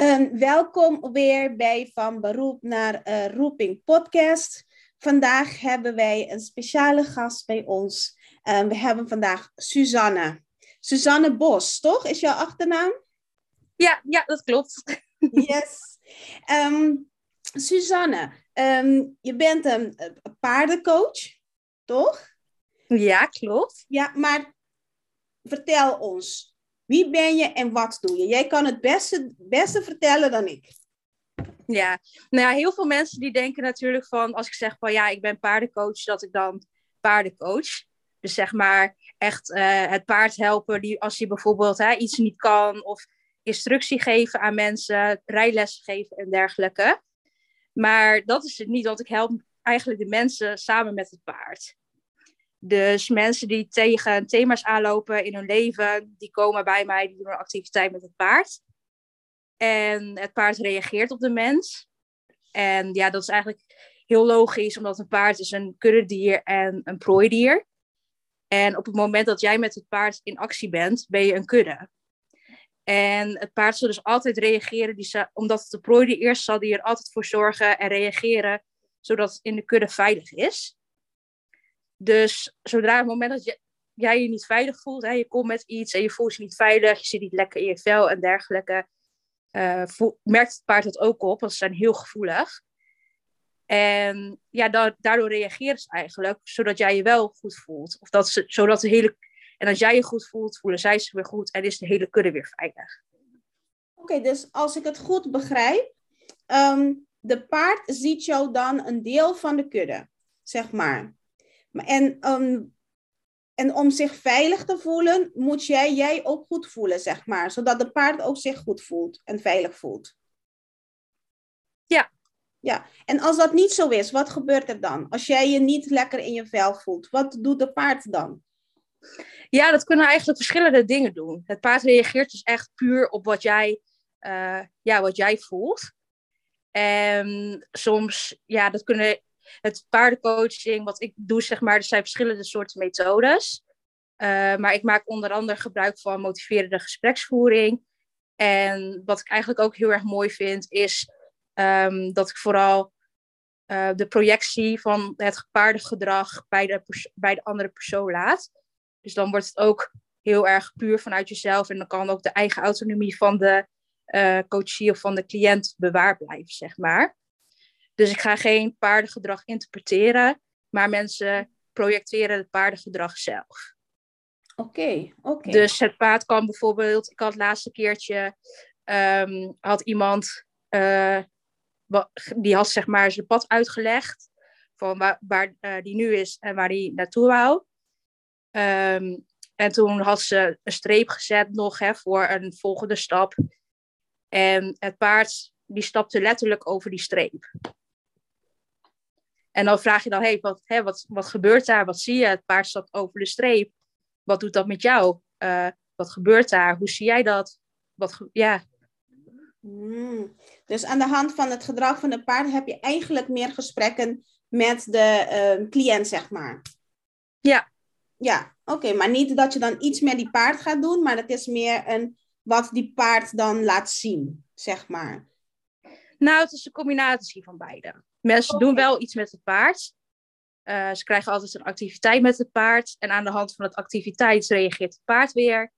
Um, welkom weer bij Van Beroep naar uh, Roeping podcast. Vandaag hebben wij een speciale gast bij ons. Um, we hebben vandaag Suzanne. Suzanne Bos, toch? Is jouw achternaam? Ja, ja dat klopt. Yes. Um, Suzanne, je bent een, een paardencoach, toch? Ja, klopt. Ja, maar vertel ons, wie ben je en wat doe je? Jij kan het beste, beste vertellen dan ik. Ja, nou ja, heel veel mensen die denken natuurlijk van, als ik zeg van ja, ik ben paardencoach, dat ik dan paardencoach. Dus zeg maar echt uh, het paard helpen die, als je bijvoorbeeld hè, iets niet kan of instructie geven aan mensen, rijles geven en dergelijke. Maar dat is het niet, want ik help eigenlijk de mensen samen met het paard. Dus mensen die tegen thema's aanlopen in hun leven, die komen bij mij, die doen een activiteit met het paard. En het paard reageert op de mens. En ja, dat is eigenlijk heel logisch, omdat een paard is een kuddedier en een prooidier. En op het moment dat jij met het paard in actie bent, ben je een kudde. En het paard zal dus altijd reageren, die omdat het de prooidier eerst zal die er altijd voor zorgen en reageren, zodat het in de kudde veilig is. Dus zodra het moment dat je, jij je niet veilig voelt, hè, je komt met iets en je voelt je niet veilig, je zit niet lekker in je vel en dergelijke, uh, merkt het paard dat ook op, want ze zijn heel gevoelig. En ja, daardoor reageren ze eigenlijk, zodat jij je wel goed voelt. Of dat ze, zodat de hele, en als jij je goed voelt, voelen zij zich weer goed en is de hele kudde weer veilig. Oké, dus als ik het goed begrijp, um, de paard ziet jou dan een deel van de kudde, zeg maar. En, um, en om zich veilig te voelen, moet jij jij ook goed voelen, zeg maar. Zodat de paard ook zich goed voelt en veilig voelt. Ja. Ja, en als dat niet zo is, wat gebeurt er dan? Als jij je niet lekker in je vel voelt, wat doet de paard dan? Ja, dat kunnen eigenlijk verschillende dingen doen. Het paard reageert dus echt puur op wat jij, uh, ja, wat jij voelt. En soms, ja, dat kunnen het paardencoaching, wat ik doe, zeg maar, er zijn verschillende soorten methodes. Uh, maar ik maak onder andere gebruik van motiverende gespreksvoering. En wat ik eigenlijk ook heel erg mooi vind, is um, dat ik vooral uh, de projectie van het paardengedrag bij de, bij de andere persoon laat. Dus dan wordt het ook heel erg puur vanuit jezelf. En dan kan ook de eigen autonomie van de uh, coachie of van de cliënt bewaard blijven, zeg maar. Dus ik ga geen paardengedrag interpreteren, maar mensen projecteren het paardengedrag zelf. Oké, oké. Dus het paard kan bijvoorbeeld, ik had het laatste keertje, um, had iemand, uh, die had zeg maar zijn pad uitgelegd van waar, waar uh, die nu is en waar hij naartoe wou. Um, en toen had ze een streep gezet nog hè, voor een volgende stap. En het paard die stapte letterlijk over die streep. En dan vraag je dan, hey, wat, hè, wat, wat gebeurt daar? Wat zie je? Het paard stapt over de streep. Wat doet dat met jou? Uh, wat gebeurt daar? Hoe zie jij dat? Wat, ja. Hmm. Dus aan de hand van het gedrag van de paard heb je eigenlijk meer gesprekken met de uh, cliënt, zeg maar. Ja. Ja, oké. maar niet dat je dan iets met die paard gaat doen, maar het is meer een, wat die paard dan laat zien, zeg maar. Nou, het is een combinatie van beide. Mensen doen wel iets met het paard. Uh, ze krijgen altijd een activiteit met het paard. En aan de hand van het activiteit reageert het paard weer.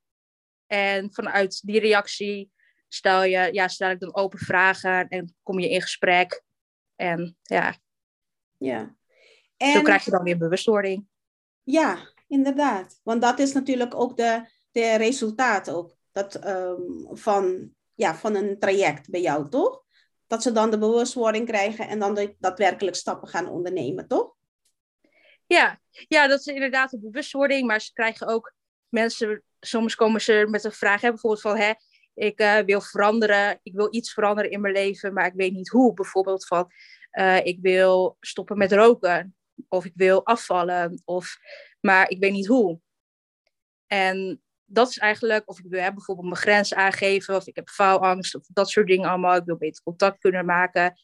En vanuit die reactie stel, je, ja, stel ik dan open vragen en kom je in gesprek. En ja, ja. En, zo krijg je dan weer bewustwording. Ja, inderdaad. Want dat is natuurlijk ook de, de resultaat ook, dat, um, van, ja, van een traject bij jou, toch? Dat ze dan de bewustwording krijgen en dan de, daadwerkelijk stappen gaan ondernemen, toch? Ja, ja, dat is inderdaad een bewustwording, maar ze krijgen ook mensen, soms komen ze met een vraag, hè, bijvoorbeeld van, hè, ik eh, wil veranderen, ik wil iets veranderen in mijn leven, maar ik weet niet hoe. Bijvoorbeeld van, uh, ik wil stoppen met roken, of ik wil afvallen, of, maar ik weet niet hoe. En dat is eigenlijk, of ik wil hè, bijvoorbeeld mijn grens aangeven, of ik heb faalangst, of dat soort dingen allemaal. Ik wil beter contact kunnen maken.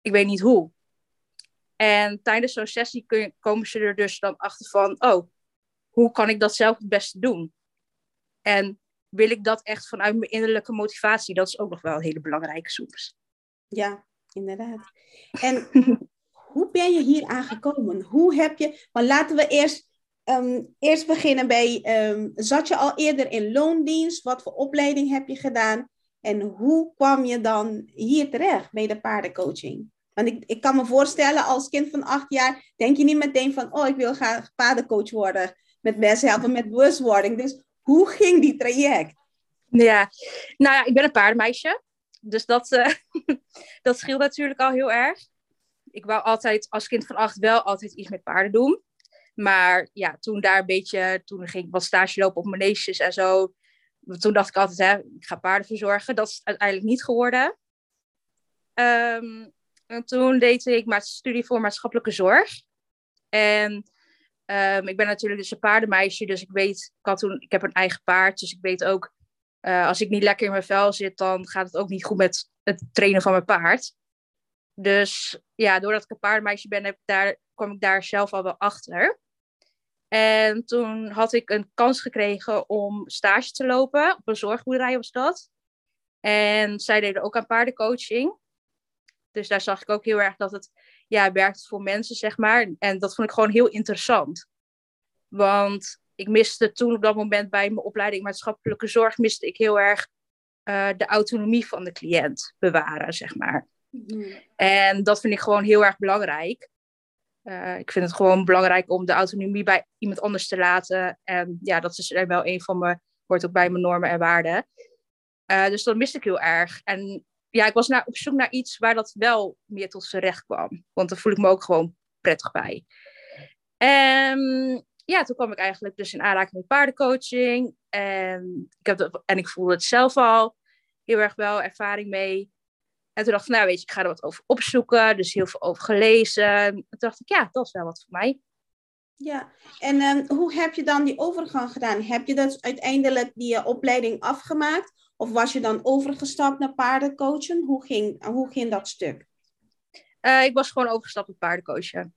Ik weet niet hoe. En tijdens zo'n sessie kun, komen ze er dus dan achter van, oh, hoe kan ik dat zelf het beste doen? En wil ik dat echt vanuit mijn innerlijke motivatie? Dat is ook nog wel een hele belangrijke soms. Ja, inderdaad. En hoe ben je hier aangekomen? Hoe heb je, maar laten we eerst, um, eerst beginnen bij, um, zat je al eerder in loondienst? Wat voor opleiding heb je gedaan? En hoe kwam je dan hier terecht bij de paardencoaching? Want ik, ik kan me voorstellen, als kind van acht jaar, denk je niet meteen van, oh, ik wil graag paardencoach worden. Met mensen helpen met bewustwording. Dus hoe ging die traject? Ja, nou ja, ik ben een paardenmeisje. Dus dat, uh, dat scheelt natuurlijk al heel erg. Ik wou altijd als kind van acht wel altijd iets met paarden doen. Maar ja, toen daar een beetje, toen ging ik wat stage lopen op maneges en zo. Toen dacht ik altijd, hè, ik ga paarden verzorgen. Dat is uiteindelijk niet geworden. Um, en toen deed ik maar studie voor maatschappelijke zorg. En um, ik ben natuurlijk dus een paardenmeisje, dus ik weet, ik, had toen, ik heb een eigen paard, dus ik weet ook, uh, als ik niet lekker in mijn vel zit, dan gaat het ook niet goed met het trainen van mijn paard. Dus ja, doordat ik een paardenmeisje ben, heb ik daar, kwam ik daar zelf al wel achter. En toen had ik een kans gekregen om stage te lopen. Op een zorgboerderij was dat. En zij deden ook aan paardencoaching. Dus daar zag ik ook heel erg dat het ja, werkt voor mensen, zeg maar. En dat vond ik gewoon heel interessant. Want ik miste toen op dat moment bij mijn opleiding maatschappelijke zorg, miste ik heel erg uh, de autonomie van de cliënt bewaren, zeg maar. Mm. En dat vind ik gewoon heel erg belangrijk. Uh, ik vind het gewoon belangrijk om de autonomie bij iemand anders te laten. En ja, dat is wel een van mijn, hoort ook bij mijn normen en waarden. Uh, dus dat miste ik heel erg. En ja, ik was naar, op zoek naar iets waar dat wel meer tot zijn recht kwam. Want daar voel ik me ook gewoon prettig bij. En ja, toen kwam ik eigenlijk dus in aanraking met paardencoaching. En ik, heb en ik voelde het zelf al heel erg wel ervaring mee. En toen dacht ik, nou weet je, ik ga er wat over opzoeken. Dus heel veel over gelezen. En toen dacht ik, ja, dat is wel wat voor mij. Ja, en um, hoe heb je dan die overgang gedaan? Heb je dus uiteindelijk die opleiding afgemaakt? Of was je dan overgestapt naar paardencoachen? Hoe ging, hoe ging dat stuk? Uh, ik was gewoon overgestapt op paardencoachen.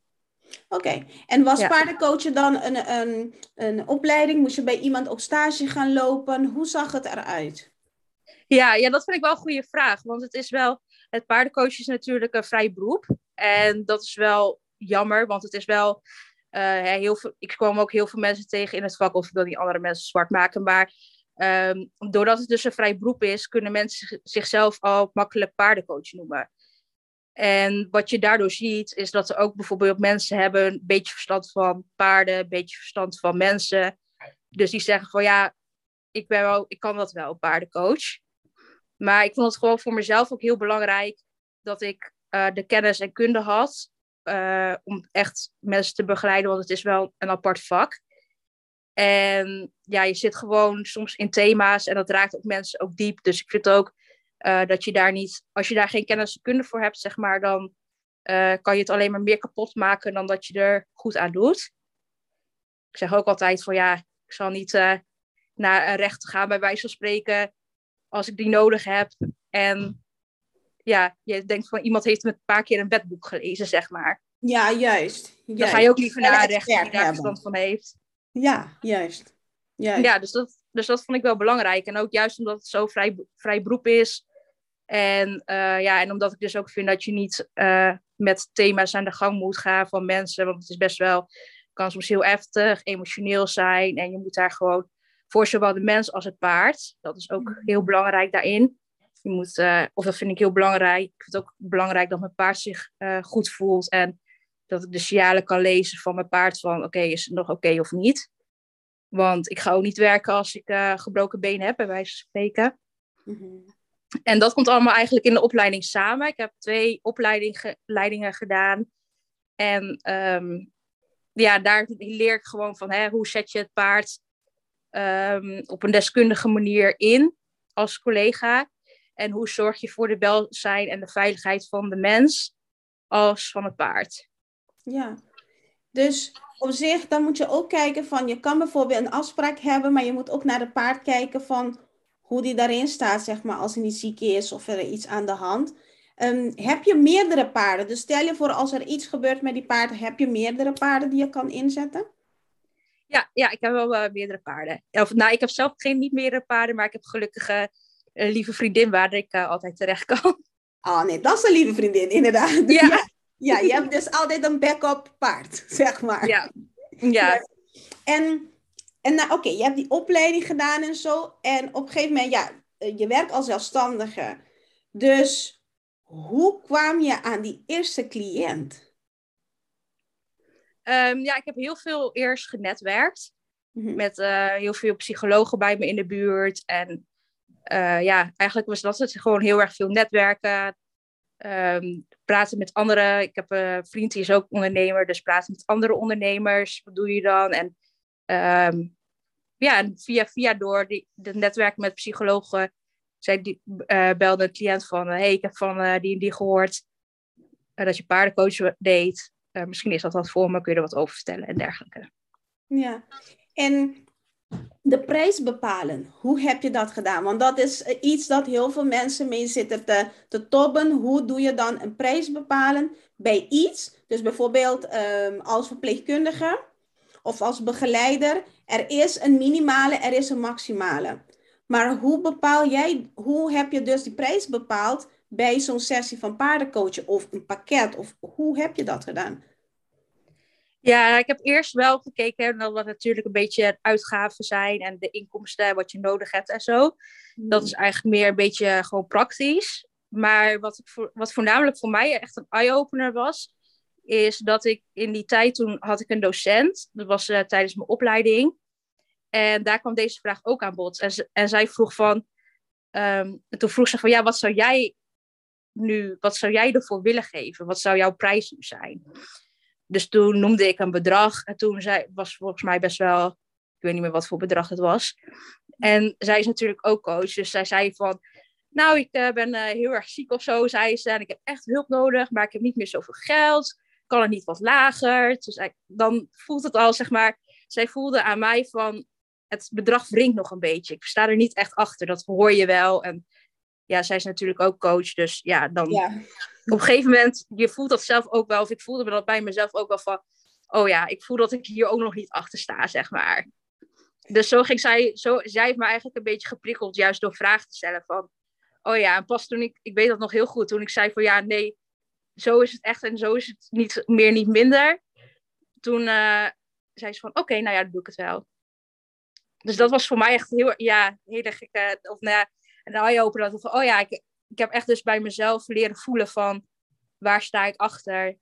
Oké, en was ja. paardencoachen dan een, een, een opleiding? Moest je bij iemand op stage gaan lopen? Hoe zag het eruit? Ja, ja, dat vind ik wel een goede vraag. Want het is wel, het paardencoachen is natuurlijk een vrij beroep. En dat is wel jammer, want het is wel, uh, heel veel, ik kwam ook heel veel mensen tegen in het vak, of ik wil niet andere mensen zwart maken, maar Um, doordat het dus een vrij beroep is, kunnen mensen zichzelf al makkelijk paardencoach noemen. En wat je daardoor ziet, is dat er ook bijvoorbeeld mensen hebben een beetje verstand van paarden, een beetje verstand van mensen. Dus die zeggen van ja, ik, ben wel, ik kan dat wel, paardencoach. Maar ik vond het gewoon voor mezelf ook heel belangrijk dat ik uh, de kennis en kunde had uh, om echt mensen te begeleiden, want het is wel een apart vak. En ja, je zit gewoon soms in thema's en dat raakt ook mensen ook diep. Dus ik vind ook uh, dat je daar niet, als je daar geen kennis en kunde voor hebt, zeg maar, dan kan je het alleen maar meer kapot maken dan dat je er goed aan doet. Ik zeg ook altijd van ja, ik zal niet naar een rechter gaan, bij wijze van spreken, als ik die nodig heb. En ja, je denkt van iemand heeft met een paar keer een wetboek gelezen, zeg maar. Ja, juist. juist. Dan ga je ook liever naar een rechter die daar verstand van heeft. Ja, juist. juist. Ja, dus dat, dus dat vond ik wel belangrijk. En ook juist omdat het zo vrij, vrij beroep is. En, uh, ja, en omdat ik dus ook vind dat je niet uh, met thema's aan de gang moet gaan van mensen. Want het is best wel, kan soms heel heftig, emotioneel zijn. En je moet daar gewoon voor zowel de mens als het paard. Dat is ook mm-hmm. heel belangrijk daarin. Je moet, uh, of dat vind ik heel belangrijk. Ik vind het ook belangrijk dat mijn paard zich goed voelt. En dat ik de signalen kan lezen van mijn paard van oké, is het nog oké of niet. Want ik ga ook niet werken als ik uh, gebroken benen heb, bij wijze van spreken. Mm-hmm. En dat komt allemaal eigenlijk in de opleiding samen. Ik heb twee opleidingen gedaan. En um, ja, daar leer ik gewoon van hè, hoe zet je het paard um, op een deskundige manier in. als collega? En hoe zorg je voor de welzijn en de veiligheid van de mens als van het paard? Ja, dus op zich, dan moet je ook kijken van, je kan bijvoorbeeld een afspraak hebben, maar je moet ook naar het paard kijken van hoe die daarin staat, zeg maar, als hij niet ziek is of er iets aan de hand. Um, heb je meerdere paarden? Dus stel je voor als er iets gebeurt met die paarden, heb je meerdere paarden die je kan inzetten? Ja, ja ik heb wel uh, meerdere paarden. Of, nou, ik heb zelf geen niet meerdere paarden, maar ik heb gelukkig uh, een lieve vriendin waar ik uh, altijd terecht kan. Oh nee, dat is een lieve vriendin, inderdaad. Ja. ja. Ja, je hebt dus altijd een backup paard, zeg maar. Ja. Ja. En, en nou, oké, je hebt die opleiding gedaan en zo. En op een gegeven moment, ja, je werkt als zelfstandige. Dus hoe kwam je aan die eerste cliënt? Um, ja, ik heb heel veel eerst genetwerkt. Mm-hmm. Met uh, heel veel psychologen bij me in de buurt. En uh, ja, eigenlijk was dat het gewoon heel erg veel netwerken. Um, praten met anderen. Ik heb een vriend die is ook ondernemer, dus praten met andere ondernemers. Wat doe je dan? En um, ja, en via, via door die, de netwerk met psychologen, zij die, uh, belde een cliënt van, hey, ik heb van die en die gehoord dat je paardencoach deed. Misschien is dat wat voor me, kun je er wat over vertellen en dergelijke. Ja, en de prijs bepalen. Hoe heb je dat gedaan? Want dat is eh, iets dat heel veel mensen mee zitten te, te tobben. Hoe doe je dan een prijs bepalen bij iets? Dus bijvoorbeeld um, als verpleegkundige of als begeleider. Er is een minimale, er is een maximale. Maar hoe bepaal jij, hoe heb je dus die prijs bepaald bij zo'n sessie van paardencoachen of een pakket? Of hoe heb je dat gedaan? Ja, ik heb eerst wel gekeken naar wat natuurlijk een beetje uitgaven zijn en de inkomsten, wat je nodig hebt en zo. Dat is eigenlijk meer een beetje gewoon praktisch. Maar wat, ik voor, wat voornamelijk voor mij echt een eye-opener was, is dat ik in die tijd toen had ik een docent. Dat was uh, tijdens mijn opleiding. En daar kwam deze vraag ook aan bod. En, en zij vroeg van, um, toen vroeg ze van, ja, wat zou jij nu, wat zou jij ervoor willen geven? Wat zou jouw prijs nu zijn? Dus toen noemde ik een bedrag. En toen zei, was volgens mij best wel, ik weet niet meer wat voor bedrag het was. En zij is natuurlijk ook coach. Dus zij zei van, nou, ik uh, ben uh, heel erg ziek of zo, zei ze. En ik heb echt hulp nodig, maar ik heb niet meer zoveel geld. Kan het niet wat lager? Dus dan voelt het al, zeg maar, zij voelde aan mij van, het bedrag wringt nog een beetje. Ik sta er niet echt achter, dat hoor je wel. En ja, zij is natuurlijk ook coach. Dus ja, dan ja. op een gegeven moment, je voelt dat zelf ook wel. Of ik voelde me dat bij mezelf ook wel van, oh ja, ik voel dat ik hier ook nog niet achter sta, zeg maar. Dus zo ging zij, zo, zij heeft me eigenlijk een beetje geprikkeld, juist door vragen te stellen van, oh ja, en pas toen ik, ik weet dat nog heel goed, toen ik zei van ja, nee, zo is het echt en zo is het niet meer, niet minder. Toen uh, zei ze van, oké, nou ja, dan doe ik het wel. Dus dat was voor mij echt heel, ja, heel gekke, of nou ja, en dan je open dat van, oh ja, ik, ik heb echt dus bij mezelf leren voelen van, waar sta ik achter?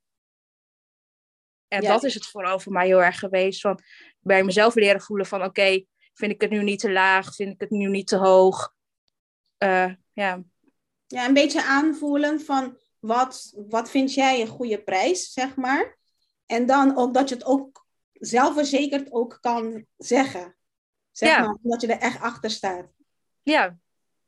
En dat is het vooral voor mij heel erg geweest. Van bij mezelf leren voelen van oké, vind ik het nu niet te laag? Vind ik het nu niet te hoog? Uh, ja. ja, een beetje aanvoelen van wat, wat vind jij een goede prijs, zeg maar. En dan ook dat je het ook zelfverzekerd ook kan zeggen. Zeg ja. maar, dat je er echt achter staat. Ja,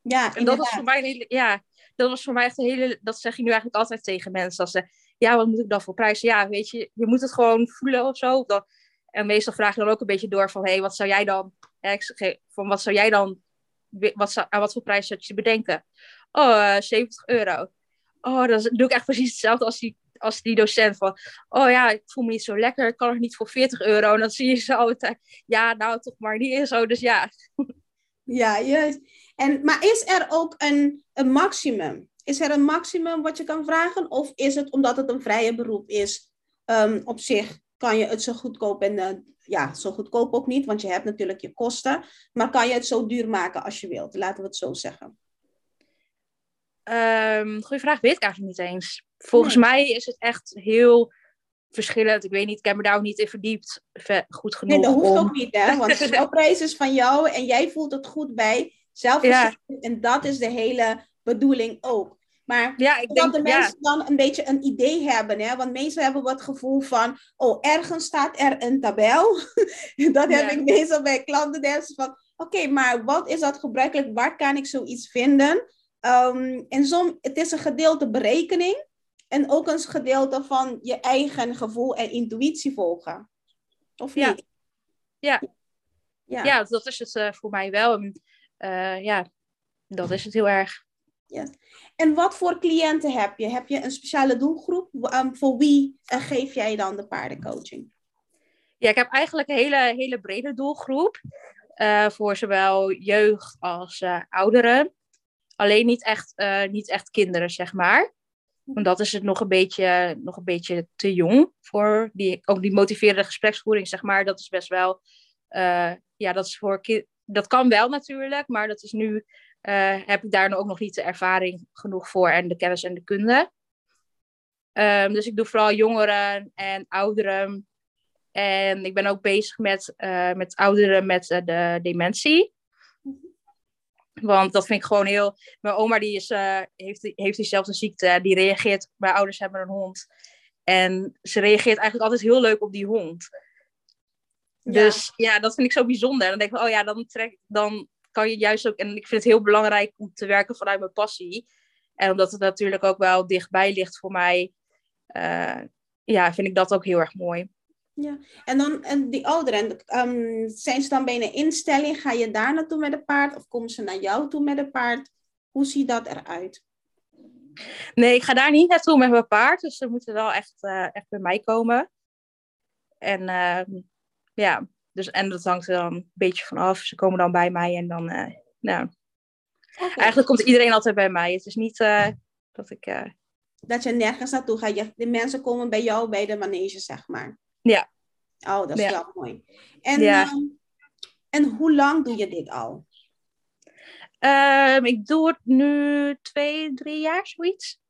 ja, en dat was voor mij een hele, ja, dat was voor mij echt een hele, dat zeg je nu eigenlijk altijd tegen mensen. Als ze, ja, wat moet ik dan voor prijzen? Ja, weet je, je moet het gewoon voelen of zo. Dan, en meestal vraag je dan ook een beetje door van, hé, hey, wat zou jij dan, ja, ik zeg, van wat zou jij dan, wat zou, aan wat voor prijs zou je bedenken? Oh, uh, eh, 70 euro. Oh, dan doe ik echt precies hetzelfde als die, als die docent van, oh ja, ik voel me niet zo lekker, ik kan het niet voor 40 euro. En dan zie je ze altijd, ja, nou toch maar niet zo. Dus ja. Ja, juist. En, maar is er ook een, een maximum? Is er een maximum wat je kan vragen? Of is het omdat het een vrije beroep is, um, op zich kan je het zo goedkoop en uh, ja, zo goedkoop ook niet, want je hebt natuurlijk je kosten. Maar kan je het zo duur maken als je wilt? Laten we het zo zeggen. Um, goeie vraag, weet ik eigenlijk niet eens. Volgens mij is het echt heel verschillend. Ik weet niet, ik heb me daar ook niet in verdiept. Goed genoeg. Nee, dat hoeft ook niet, hè? Want jouw prijs is van jou en jij voelt het goed bij zelf. Ja. En dat is de hele bedoeling ook. Maar ja, ik denk, dat de mensen dan een beetje een idee hebben. Hè? Want meestal hebben we het gevoel van, oh, ergens staat er een tabel. dat heb ik meestal bij klanten. Van, oké, maar wat is dat gebruikelijk? Waar kan ik zoiets vinden? Um, en som, het is een gedeelte berekening. En ook een gedeelte van je eigen gevoel en intuïtie volgen. Of niet? Ja. Ja, ja dat is het uh, voor mij wel. Uh, ja, dat is het heel erg. Yes. En wat voor cliënten heb je? Heb je een speciale doelgroep? Um, voor wie uh, geef jij dan de paardencoaching? Ja, ik heb eigenlijk een hele, hele brede doelgroep. Uh, voor zowel jeugd als ouderen. Alleen niet echt, niet echt kinderen, zeg maar. Want dat is het nog een beetje, nog een beetje te jong voor die, ook die motiverende gespreksvoering, zeg maar. Dat is best wel, ja, dat is voor dat kan wel natuurlijk, maar dat is nu uh, heb ik daar ook nog niet de ervaring genoeg voor en de kennis en de kunde. Um, dus ik doe vooral jongeren en ouderen. En ik ben ook bezig met, uh, met ouderen met uh, de dementie. Want dat vind ik gewoon heel. Mijn oma die is, heeft, heeft diezelfde ziekte. Die reageert. Mijn ouders hebben een hond. En ze reageert eigenlijk altijd heel leuk op die hond. Dus ja, dat vind ik zo bijzonder. En dan denk ik, oh ja, dan, trek, dan kan je juist ook, en ik vind het heel belangrijk om te werken vanuit mijn passie. En omdat het natuurlijk ook wel dichtbij ligt voor mij, uh, ja, vind ik dat ook heel erg mooi. Ja, en dan en die ouderen, um, zijn ze dan bij een instelling? Ga je daar naartoe met een paard of komen ze naar jou toe met een paard? Hoe ziet dat eruit? Nee, ik ga daar niet naartoe met mijn paard. Dus ze moeten wel echt, uh, echt bij mij komen. En uh, ja, dus, en dat hangt er dan een beetje vanaf. Ze komen dan bij mij en dan, uh, nou. Eigenlijk komt iedereen altijd bij mij. Het is niet uh, dat ik... Uh... Dat je nergens naartoe gaat. Je, de mensen komen bij jou bij de manege, zeg maar. Ja. Oh, dat is wel mooi. En, ja. uh, en hoe lang doe je dit al? Um, ik doe het nu twee, drie jaar, zoiets.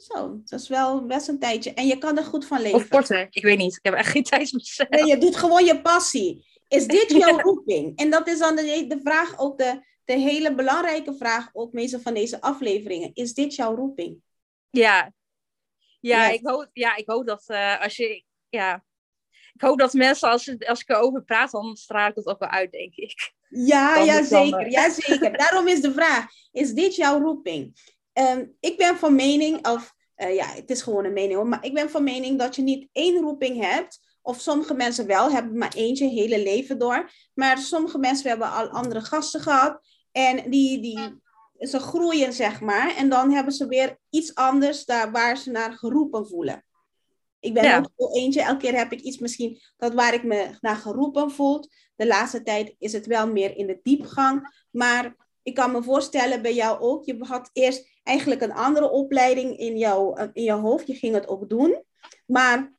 Zo, dat is wel best een tijdje. En je kan er goed van leven. Of korter, ik weet niet. Ik heb echt geen tijd voor Nee, je doet gewoon je passie. Is dit jouw roeping? En dat is dan de, de vraag ook, de, de hele belangrijke vraag ook meestal van deze afleveringen. Is dit jouw roeping? Ja. Ja, ik hoop, ja, ik hoop dat uh, als je... Ja, ik hoop dat mensen, als, als ik erover praat, dan straal ik het ook wel uit, denk ik. Ja, ja zeker, uh... ja, zeker. Daarom is de vraag, is dit jouw roeping? Ehm, ik ben van mening, of uh, ja, het is gewoon een mening hoor, maar ik ben van mening dat je niet één roeping hebt. Of sommige mensen wel, hebben maar eentje hele leven door. Maar sommige mensen hebben al andere gasten gehad. En die, die, ze groeien, zeg maar. En dan hebben ze weer iets anders daar waar ze naar geroepen voelen. Ik ben ook zo eentje. Elke keer heb ik iets misschien dat waar ik me naar geroepen voel. De laatste tijd is het wel meer in de diepgang. Maar ik kan me voorstellen bij jou ook. Je had eerst eigenlijk een andere opleiding in, jou, in jouw hoofd. Je ging het ook doen. Maar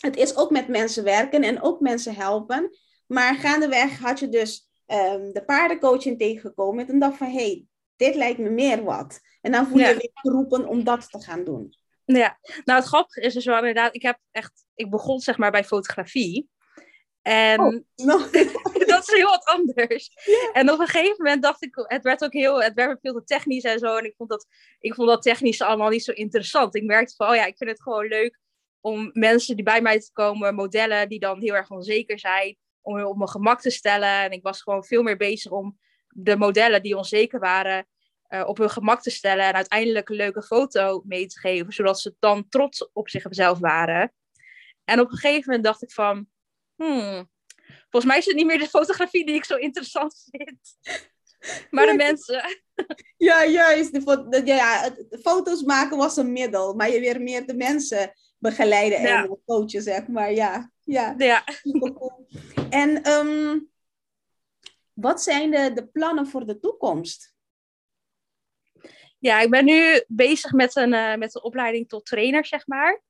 het is ook met mensen werken en ook mensen helpen. Maar gaandeweg had je dus um, de paardencoaching tegengekomen. En dacht van, hé, hey, dit lijkt me meer wat. En dan voel je je weer geroepen om dat te gaan doen. Ja, nou het grappige is dus wel inderdaad, ik heb echt, ik begon zeg maar bij fotografie. En oh, dat is heel wat anders. En op een gegeven moment dacht ik, het werd ook heel, het werd veel te technisch en zo. En ik vond dat, ik vond dat technisch allemaal niet zo interessant. Ik merkte van, oh ja, ik vind het gewoon leuk om mensen die bij mij te komen, modellen die dan heel erg onzeker zijn, om hun op mijn gemak te stellen. En ik was gewoon veel meer bezig om de modellen die onzeker waren, uh, op hun gemak te stellen. En uiteindelijk een leuke foto mee te geven, zodat ze dan trots op zichzelf waren. En op een gegeven moment dacht ik van, hmm, volgens mij is het niet meer de fotografie die ik zo interessant vind. Maar de mensen. Ja, juist. De, ja, foto's maken was een middel, maar je weer meer de mensen begeleiden en ja. coachen, zeg maar. Ja, ja. ja. En um, wat zijn de, de plannen voor de toekomst? Ja, ik ben nu bezig met een, uh, met een opleiding tot trainer, zeg maar.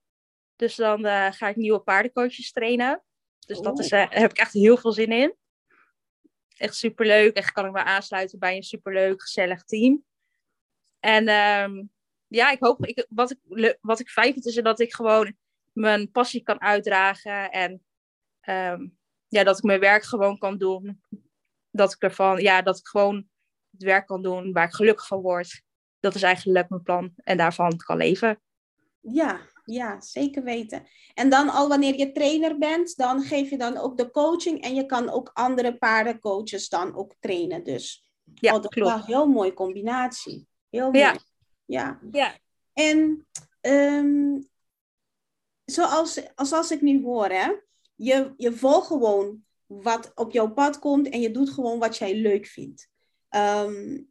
Dus dan uh, ga ik nieuwe paardencoaches trainen. Dus dat is, daar heb ik echt heel veel zin in. Echt superleuk. Echt kan ik me aansluiten bij een superleuk, gezellig team. En um, ja, ik hoop, ik, wat, ik, wat ik fijn vind is dat ik gewoon mijn passie kan uitdragen. En um, ja, dat ik mijn werk gewoon kan doen. Dat ik ervan, ja, dat ik gewoon het werk kan doen waar ik gelukkig van word. dat is eigenlijk mijn plan en daarvan kan leven. Ja, ja, zeker weten. En dan al wanneer je trainer bent, dan geef je dan ook de coaching en je kan ook andere paardencoaches dan ook trainen. Dus ja, oh, dat klopt. is wel een heel mooie combinatie. Heel mooi. Ja. ja. Ja. En ehm, zoals, zoals ik nu hoor, hè, je, je volgt gewoon wat op jouw pad komt en je doet gewoon wat jij leuk vindt. Ehm,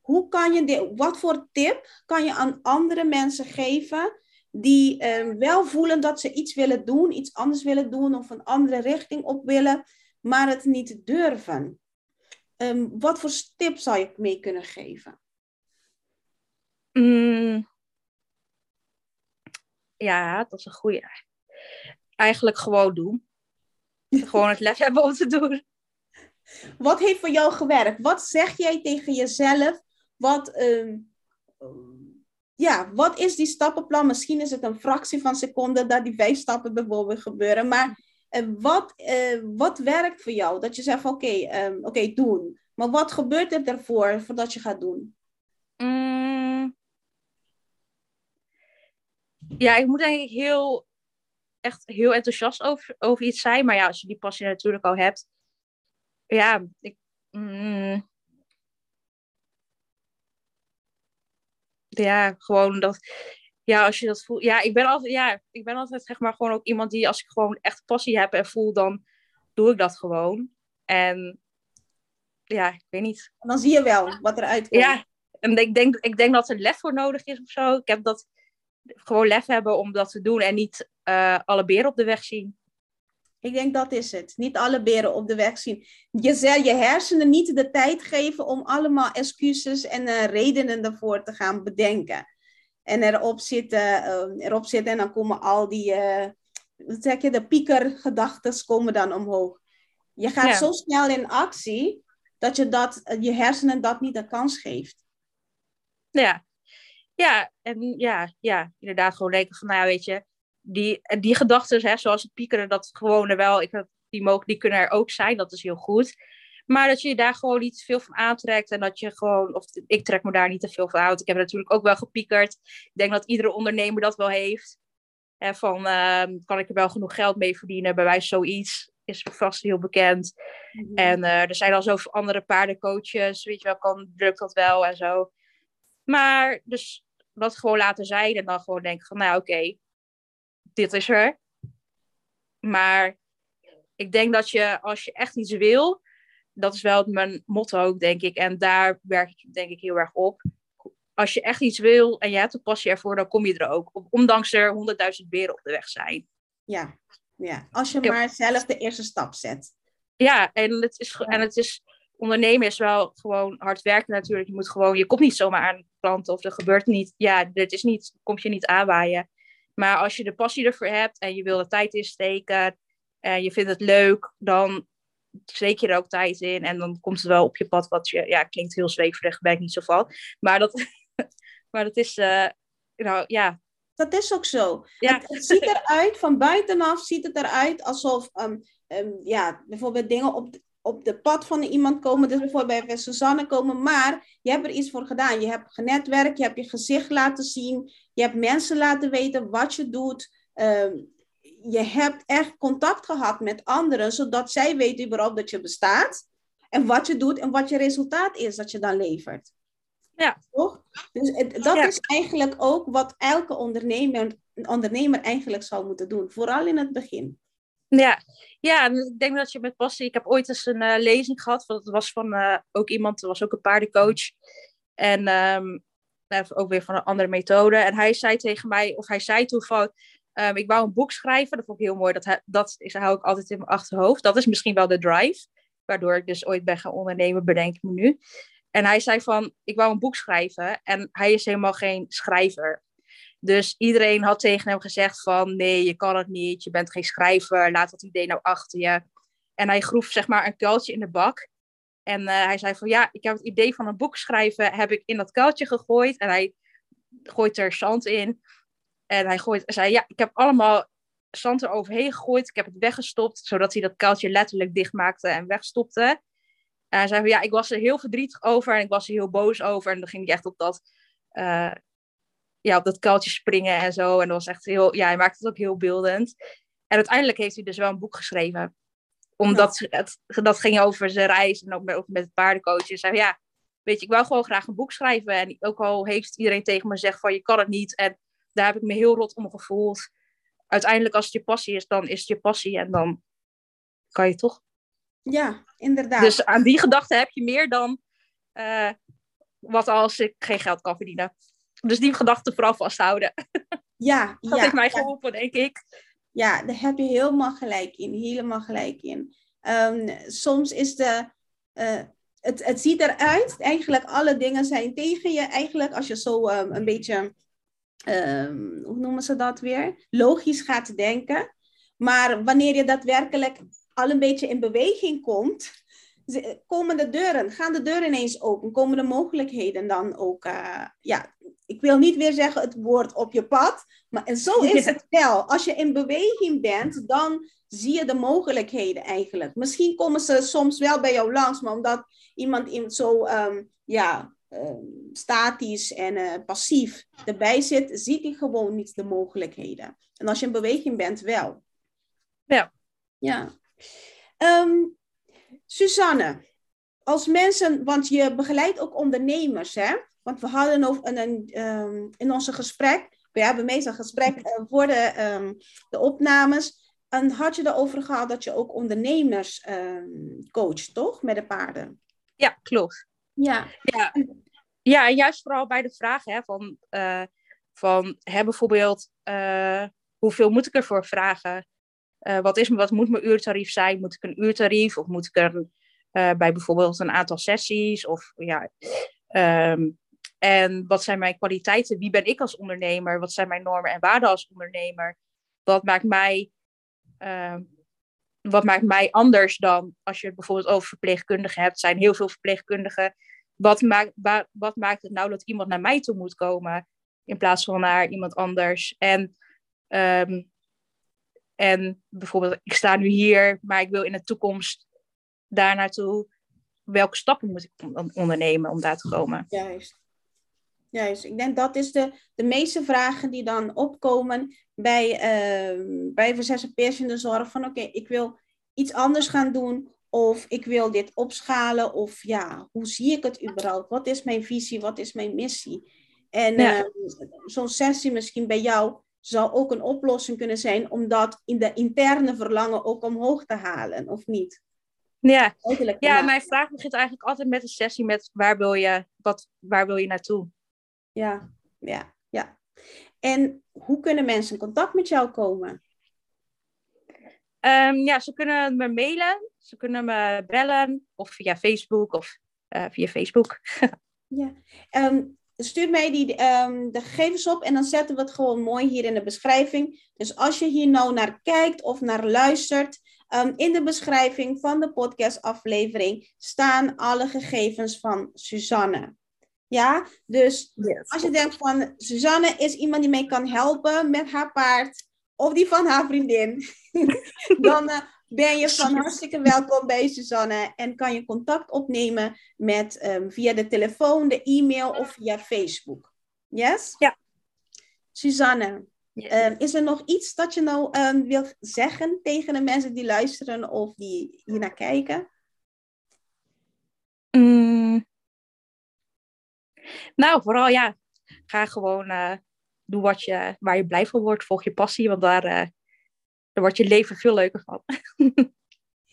hoe kan je dit, wat voor tip kan je aan andere mensen geven die ehm, wel voelen dat ze iets willen doen, iets anders willen doen of een andere richting op willen, maar het niet durven? Ehm, wat voor tips zou je mee kunnen geven? Mm. Ja, dat is een goede. Eigenlijk gewoon doen. gewoon het lef hebben om te doen. Wat heeft voor jou gewerkt? Wat zeg jij tegen jezelf? Wat, ehm, ja, wat is die stappenplan? Misschien is het een fractie van seconde dat die vijf stappen bijvoorbeeld gebeuren. Maar uh, wat, uh, wat werkt voor jou? Dat je zegt oké, um, oké, doen. Maar wat gebeurt er ervoor voordat je gaat doen? Mm. Ja, ik moet ik heel, echt heel enthousiast over, over iets zijn. Maar ja, als je die passie natuurlijk al hebt. Ja, ik... Mm, ja, gewoon dat. Ja, als je dat voelt. Ja, ik ben altijd, ja, ik ben altijd zeg maar gewoon ook iemand die als ik gewoon echt passie heb en voel, dan doe ik dat gewoon. En ja, ik weet niet. En dan zie je wel wat eruit komt. Ja, en ik denk, ik denk dat er lef voor nodig is of zo. Ik heb dat gewoon lef hebben om dat te doen en niet uh, alle beren op de weg zien. Ik denk dat is het. Niet alle beren op de weg zien. Je zal je hersenen niet de tijd geven om allemaal excuses en uh, redenen ervoor te gaan bedenken. En erop zitten, uh, erop zitten en dan komen al die, uh, wat zeg je, de piekergedachten komen dan omhoog. Je gaat ja. zo snel in actie dat je dat, je hersenen dat niet de kans geeft. Ja, ja, en ja, ja, inderdaad gewoon denken van, nou weet je, die, die gedachten, hè, zoals het piekeren, dat gewoon er wel, ik, die, mogen, die kunnen er ook zijn, dat is heel goed. Maar dat je je daar gewoon niet te veel van aantrekt en dat je gewoon, of ik trek me daar niet te veel van uit. Ik heb natuurlijk ook wel gepiekerd. Ik denk dat iedere ondernemer dat wel heeft. Hè, van, uh, kan ik er wel genoeg geld mee verdienen? Bij wijze zoiets is vast heel bekend. Mm-hmm. En uh, er zijn al zoveel andere paardencoaches, weet je wel, kan, drukt dat wel en zo. Maar dus dat gewoon laten zijn en dan gewoon denken van, nou oké, okay, dit is er. Maar ik denk dat je, als je echt iets wil, dat is wel mijn motto ook, denk ik. En daar werk ik denk ik heel erg op. Als je echt iets wil en je hebt een passie ervoor, dan kom je er ook. Ondanks er honderdduizend beren op de weg zijn. Ja, ja. als je maar zelf de eerste stap zet. Ja, en het is, en het is ondernemen is wel gewoon hard werken natuurlijk. Je moet gewoon, je komt niet zomaar aan klanten of er gebeurt niet. Ja, dit is niet, komt je niet aanwaaien. Maar als je de passie ervoor hebt en je wil er tijd in steken en je vindt het leuk, dan steek je er ook tijd in en dan komt het wel op je pad. Wat je, ja, klinkt heel zweverig, ben ik niet zo van. Maar dat, maar dat is, uh, nou ja. Dat is ook zo. Ja. Het, het, ziet eruit, van buitenaf ziet het eruit alsof, um, um, ja, bijvoorbeeld dingen op, op de pad van iemand komen, dus bijvoorbeeld bij Suzanne komen, maar je hebt er iets voor gedaan. Je hebt genetwerkt, je hebt je gezicht laten zien, je hebt mensen laten weten wat je doet. Um, je hebt echt contact gehad met anderen, zodat zij weten überhaupt dat je bestaat en wat je doet en wat je resultaat is dat je dan levert. Ja. Toch? Dus dat ja. is eigenlijk ook wat elke ondernemer, ondernemer eigenlijk zou moeten doen, vooral in het begin. Ja, ja, ik denk dat je met passie. Ik heb ooit eens een uh, lezing gehad. Dat was van uh, ook iemand, dat was ook een paardencoach. En um, ook weer van een andere methode. En hij zei tegen mij, of hij zei toen van. Um, ik wou een boek schrijven. Dat vond ik heel mooi. Dat, dat is, hou ik altijd in mijn achterhoofd. Dat is misschien wel de drive. Waardoor ik dus ooit ben gaan ondernemen, bedenk ik me nu. En hij zei van, ik wou een boek schrijven. En hij is helemaal geen schrijver. Dus iedereen had tegen hem gezegd van nee, je kan het niet, je bent geen schrijver, laat dat idee nou achter je. En hij groef zeg maar een kuiltje in de bak. En uh, hij zei van ja, ik heb het idee van een boek schrijven, heb ik in dat kuiltje gegooid. En hij gooit er zand in. En hij gooit, zei ja, ik heb allemaal zand eroverheen gegooid. Ik heb het weggestopt, zodat hij dat kuiltje letterlijk dichtmaakte en wegstopte. En hij zei van, ja, ik was er heel verdrietig over en ik was er heel boos over. En dan ging hij echt op dat, uh, ja, op dat kuiltje springen en zo. En dat was echt heel, ja, hij maakte het ook heel beeldend. En uiteindelijk heeft hij dus wel een boek geschreven. Omdat het, dat ging over zijn reis en ook met, ook met het paardencoach. En zei ja, weet je, ik wou gewoon graag een boek schrijven. En ook al heeft iedereen tegen me gezegd van, je kan het niet. En daar heb ik me heel rot om gevoeld. Uiteindelijk, als het je passie is, dan is het je passie. En dan kan je toch. Ja, inderdaad. Dus aan die gedachte heb je meer dan uh, wat als ik geen geld kan verdienen. Dus die gedachte vooral vasthouden. Ja, dat ja, heeft mij ja. geholpen, denk ik. Ja, daar heb je helemaal gelijk in. Helemaal gelijk in. Um, soms is de. Uh, het, het ziet eruit, eigenlijk alle dingen zijn tegen je. Eigenlijk als je zo um, een beetje, um, hoe noemen ze dat weer? Logisch gaat denken. Maar wanneer je daadwerkelijk al een beetje in beweging komt, komen de deuren, gaan de deuren ineens open, komen de mogelijkheden dan ook, uh, ja, ik wil niet weer zeggen het woord op je pad, maar en zo is het wel. Als je in beweging bent, dan zie je de mogelijkheden eigenlijk. Misschien komen ze soms wel bij jou langs, maar omdat iemand in zo, um, ja, um, statisch en uh, passief erbij zit, ziet hij gewoon niet de mogelijkheden. En als je in beweging bent, wel. Ja. Ja. Um, Suzanne, als mensen, want je begeleidt ook ondernemers, hè? Want we hadden over een, een, um, in onze gesprek, we hebben meestal gesprek uh, voor de, um, de opnames, en had je erover gehad dat je ook ondernemers um, coacht, toch? Met de paarden. Ja, klopt. Ja. Ja, ja en juist vooral bij de vraag hè, van, uh, van hè, bijvoorbeeld, uh, hoeveel moet ik ervoor vragen? Uh, wat, is, wat moet mijn uurtarief zijn? Moet ik een uurtarief of moet ik er bij bijvoorbeeld een aantal sessies? Of, ja, um, en wat zijn mijn kwaliteiten? Wie ben ik als ondernemer? Wat zijn mijn normen en waarden als ondernemer? Wat maakt mij, uh, wat maakt mij anders dan als je het bijvoorbeeld over verpleegkundigen hebt? Er zijn heel veel verpleegkundigen. Wat maakt, wa, wat maakt het nou dat iemand naar mij toe moet komen in plaats van naar iemand anders? En um, en bijvoorbeeld, ik sta nu hier, maar ik wil in de toekomst daar naartoe. Welke stappen moet ik ondernemen om daar te komen? Juist. Juist. Ik denk dat is de, de meeste vragen die dan opkomen bij, uh, bij in de zorg. Van oké, okay, ik wil iets anders gaan doen. Of ik wil dit opschalen. Of ja, hoe zie ik het überhaupt? Wat is mijn visie? Wat is mijn missie? En ja. uh, zo'n sessie misschien bij jou zou ook een oplossing kunnen zijn om dat in de interne verlangen ook omhoog te halen, of niet? Ja, ja mijn vraag begint eigenlijk altijd met een sessie met waar wil je, wat, waar wil je naartoe? Ja, ja, ja. En hoe kunnen mensen in contact met jou komen? Um, ja, ze kunnen me mailen, ze kunnen me bellen, of via Facebook, of uh, via Facebook. ja, um, stuur mij die, um, de gegevens op en dan zetten we het gewoon mooi hier in de beschrijving. Dus als je hier nou naar kijkt of naar luistert, in de beschrijving van de podcastaflevering staan alle gegevens van Suzanne. Ja, dus yes. als je denkt van Suzanne is iemand die mij kan helpen met haar paard of die van haar vriendin, dan uh, ben je van hartstikke welkom bij Suzanne en kan je contact opnemen met um, via de telefoon, de e-mail of via Facebook. Yes? Ja. Suzanne, yes. um, is er nog iets dat je nou um, wilt zeggen tegen de mensen die luisteren of die hier naar kijken? Mm. Nou, vooral ja, ga gewoon uh, doen wat je, waar je blij van wordt. Volg je passie, want daar, uh, daar wordt je leven veel leuker van.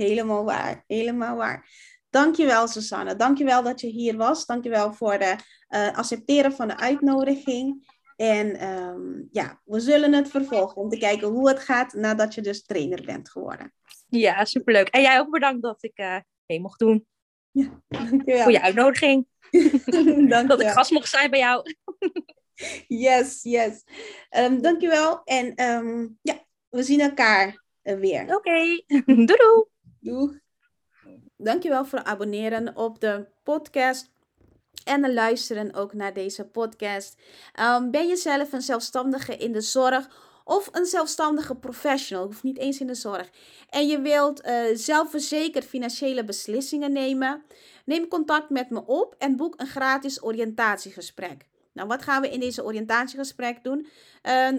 helemaal waar, helemaal waar. Dankjewel, Susanne. Dankjewel dat je hier was. Dankjewel voor het uh, accepteren van de uitnodiging. En um, ja, we zullen het vervolgen om te kijken hoe het gaat nadat je dus trainer bent geworden. Ja, superleuk. En jij ook bedankt dat ik mee mocht doen. Ja, dankjewel. Voor je uitnodiging. Dat ik gast mocht zijn bij jou. yes, yes. Um, dankjewel. En um, ja, we zien elkaar uh, weer. Oké, okay. doei doei. Doeg. Dankjewel voor het abonneren op de podcast en luisteren ook naar deze podcast. Um, ben je zelf een zelfstandige in de zorg of een zelfstandige professional, hoeft niet eens in de zorg, en je wilt uh, zelfverzekerd financiële beslissingen nemen, neem contact met me op en boek een gratis oriëntatiegesprek. Nou, wat gaan we in deze oriëntatiegesprek doen? Uh,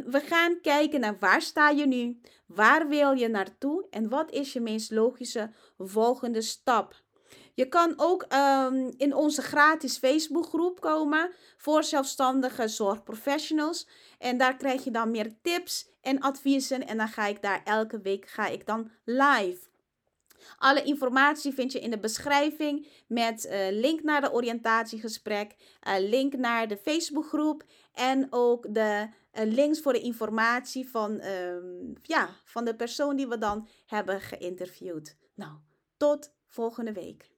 we gaan kijken naar waar sta je nu, waar wil je naartoe en wat is je meest logische volgende stap. Je kan ook um, in onze gratis Facebookgroep komen voor zelfstandige zorgprofessionals. En daar krijg je dan meer tips en adviezen. En dan ga ik daar elke week ga ik dan live. Alle informatie vind je in de beschrijving met uh, link naar de oriëntatiegesprek, uh, link naar de Facebookgroep en ook de uh, links voor de informatie van, um, ja, van de persoon die we dan hebben geïnterviewd. Nou, tot volgende week.